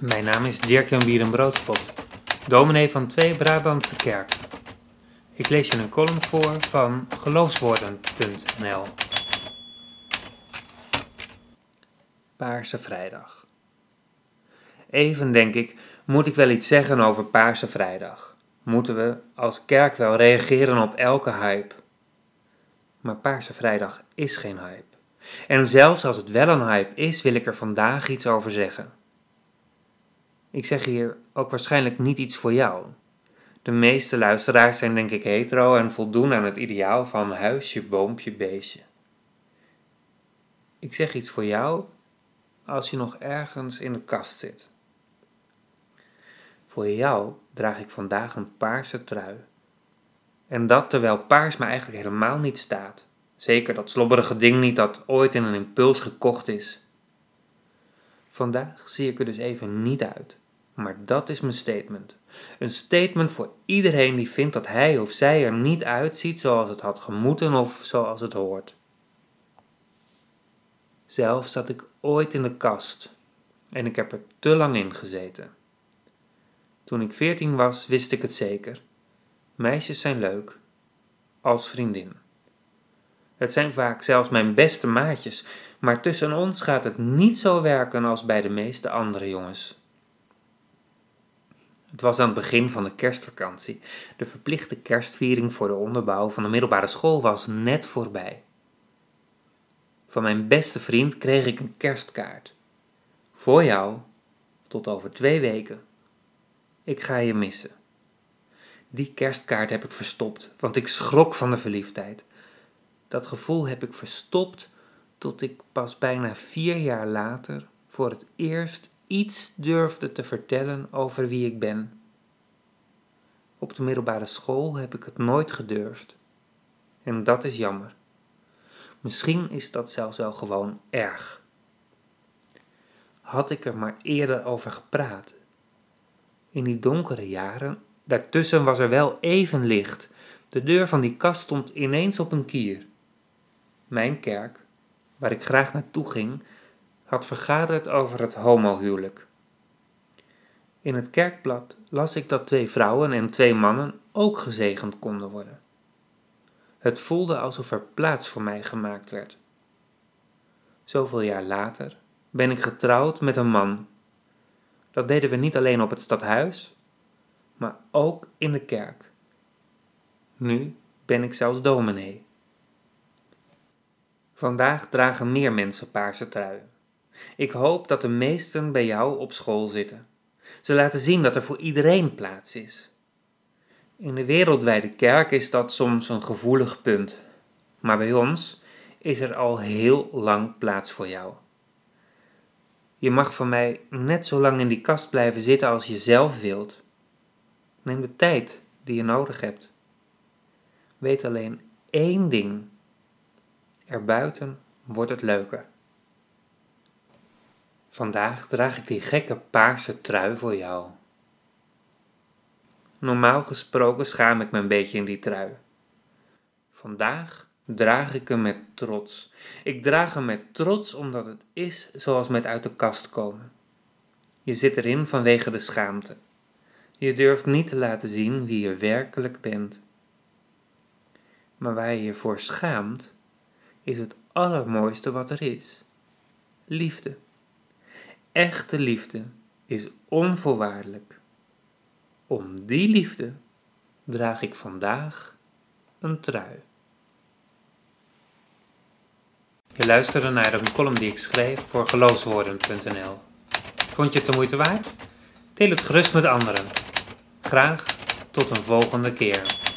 Mijn naam is Dirk-Jan Bierenbroodspot, dominee van Twee Brabantse Kerk. Ik lees je een column voor van geloofswoorden.nl. Paarse Vrijdag. Even denk ik, moet ik wel iets zeggen over Paarse Vrijdag? Moeten we als kerk wel reageren op elke hype? Maar Paarse Vrijdag is geen hype. En zelfs als het wel een hype is, wil ik er vandaag iets over zeggen. Ik zeg hier ook waarschijnlijk niet iets voor jou. De meeste luisteraars zijn denk ik hetero en voldoen aan het ideaal van huisje, boompje, beestje. Ik zeg iets voor jou als je nog ergens in de kast zit. Voor jou draag ik vandaag een paarse trui. En dat terwijl paars me eigenlijk helemaal niet staat. Zeker dat slobberige ding niet dat ooit in een impuls gekocht is. Vandaag zie ik er dus even niet uit. Maar dat is mijn statement. Een statement voor iedereen die vindt dat hij of zij er niet uitziet zoals het had gemoeten of zoals het hoort. Zelf zat ik ooit in de kast en ik heb er te lang in gezeten. Toen ik veertien was, wist ik het zeker. Meisjes zijn leuk, als vriendin. Het zijn vaak zelfs mijn beste maatjes, maar tussen ons gaat het niet zo werken als bij de meeste andere jongens. Het was aan het begin van de kerstvakantie. De verplichte kerstviering voor de onderbouw van de middelbare school was net voorbij. Van mijn beste vriend kreeg ik een kerstkaart. Voor jou, tot over twee weken. Ik ga je missen. Die kerstkaart heb ik verstopt, want ik schrok van de verliefdheid. Dat gevoel heb ik verstopt tot ik pas bijna vier jaar later voor het eerst iets durfde te vertellen over wie ik ben. Op de middelbare school heb ik het nooit gedurfd. En dat is jammer. Misschien is dat zelfs wel gewoon erg. Had ik er maar eerder over gepraat. In die donkere jaren, daartussen was er wel even licht. De deur van die kast stond ineens op een kier. Mijn kerk, waar ik graag naartoe ging, had vergaderd over het homohuwelijk. In het kerkblad las ik dat twee vrouwen en twee mannen ook gezegend konden worden. Het voelde alsof er plaats voor mij gemaakt werd. Zoveel jaar later ben ik getrouwd met een man. Dat deden we niet alleen op het stadhuis, maar ook in de kerk. Nu ben ik zelfs dominee. Vandaag dragen meer mensen paarse truien. Ik hoop dat de meesten bij jou op school zitten. Ze laten zien dat er voor iedereen plaats is. In de wereldwijde kerk is dat soms een gevoelig punt, maar bij ons is er al heel lang plaats voor jou. Je mag van mij net zo lang in die kast blijven zitten als je zelf wilt. Neem de tijd die je nodig hebt. Weet alleen één ding. Erbuiten wordt het leuker. Vandaag draag ik die gekke paarse trui voor jou. Normaal gesproken schaam ik me een beetje in die trui. Vandaag draag ik hem met trots. Ik draag hem met trots omdat het is zoals met uit de kast komen. Je zit erin vanwege de schaamte. Je durft niet te laten zien wie je werkelijk bent. Maar waar je je voor schaamt, is het allermooiste wat er is: liefde. Echte liefde is onvoorwaardelijk. Om die liefde draag ik vandaag een trui. Je luisterde naar een column die ik schreef voor geloofswoorden.nl. Vond je het de moeite waard? Deel het gerust met anderen. Graag tot een volgende keer.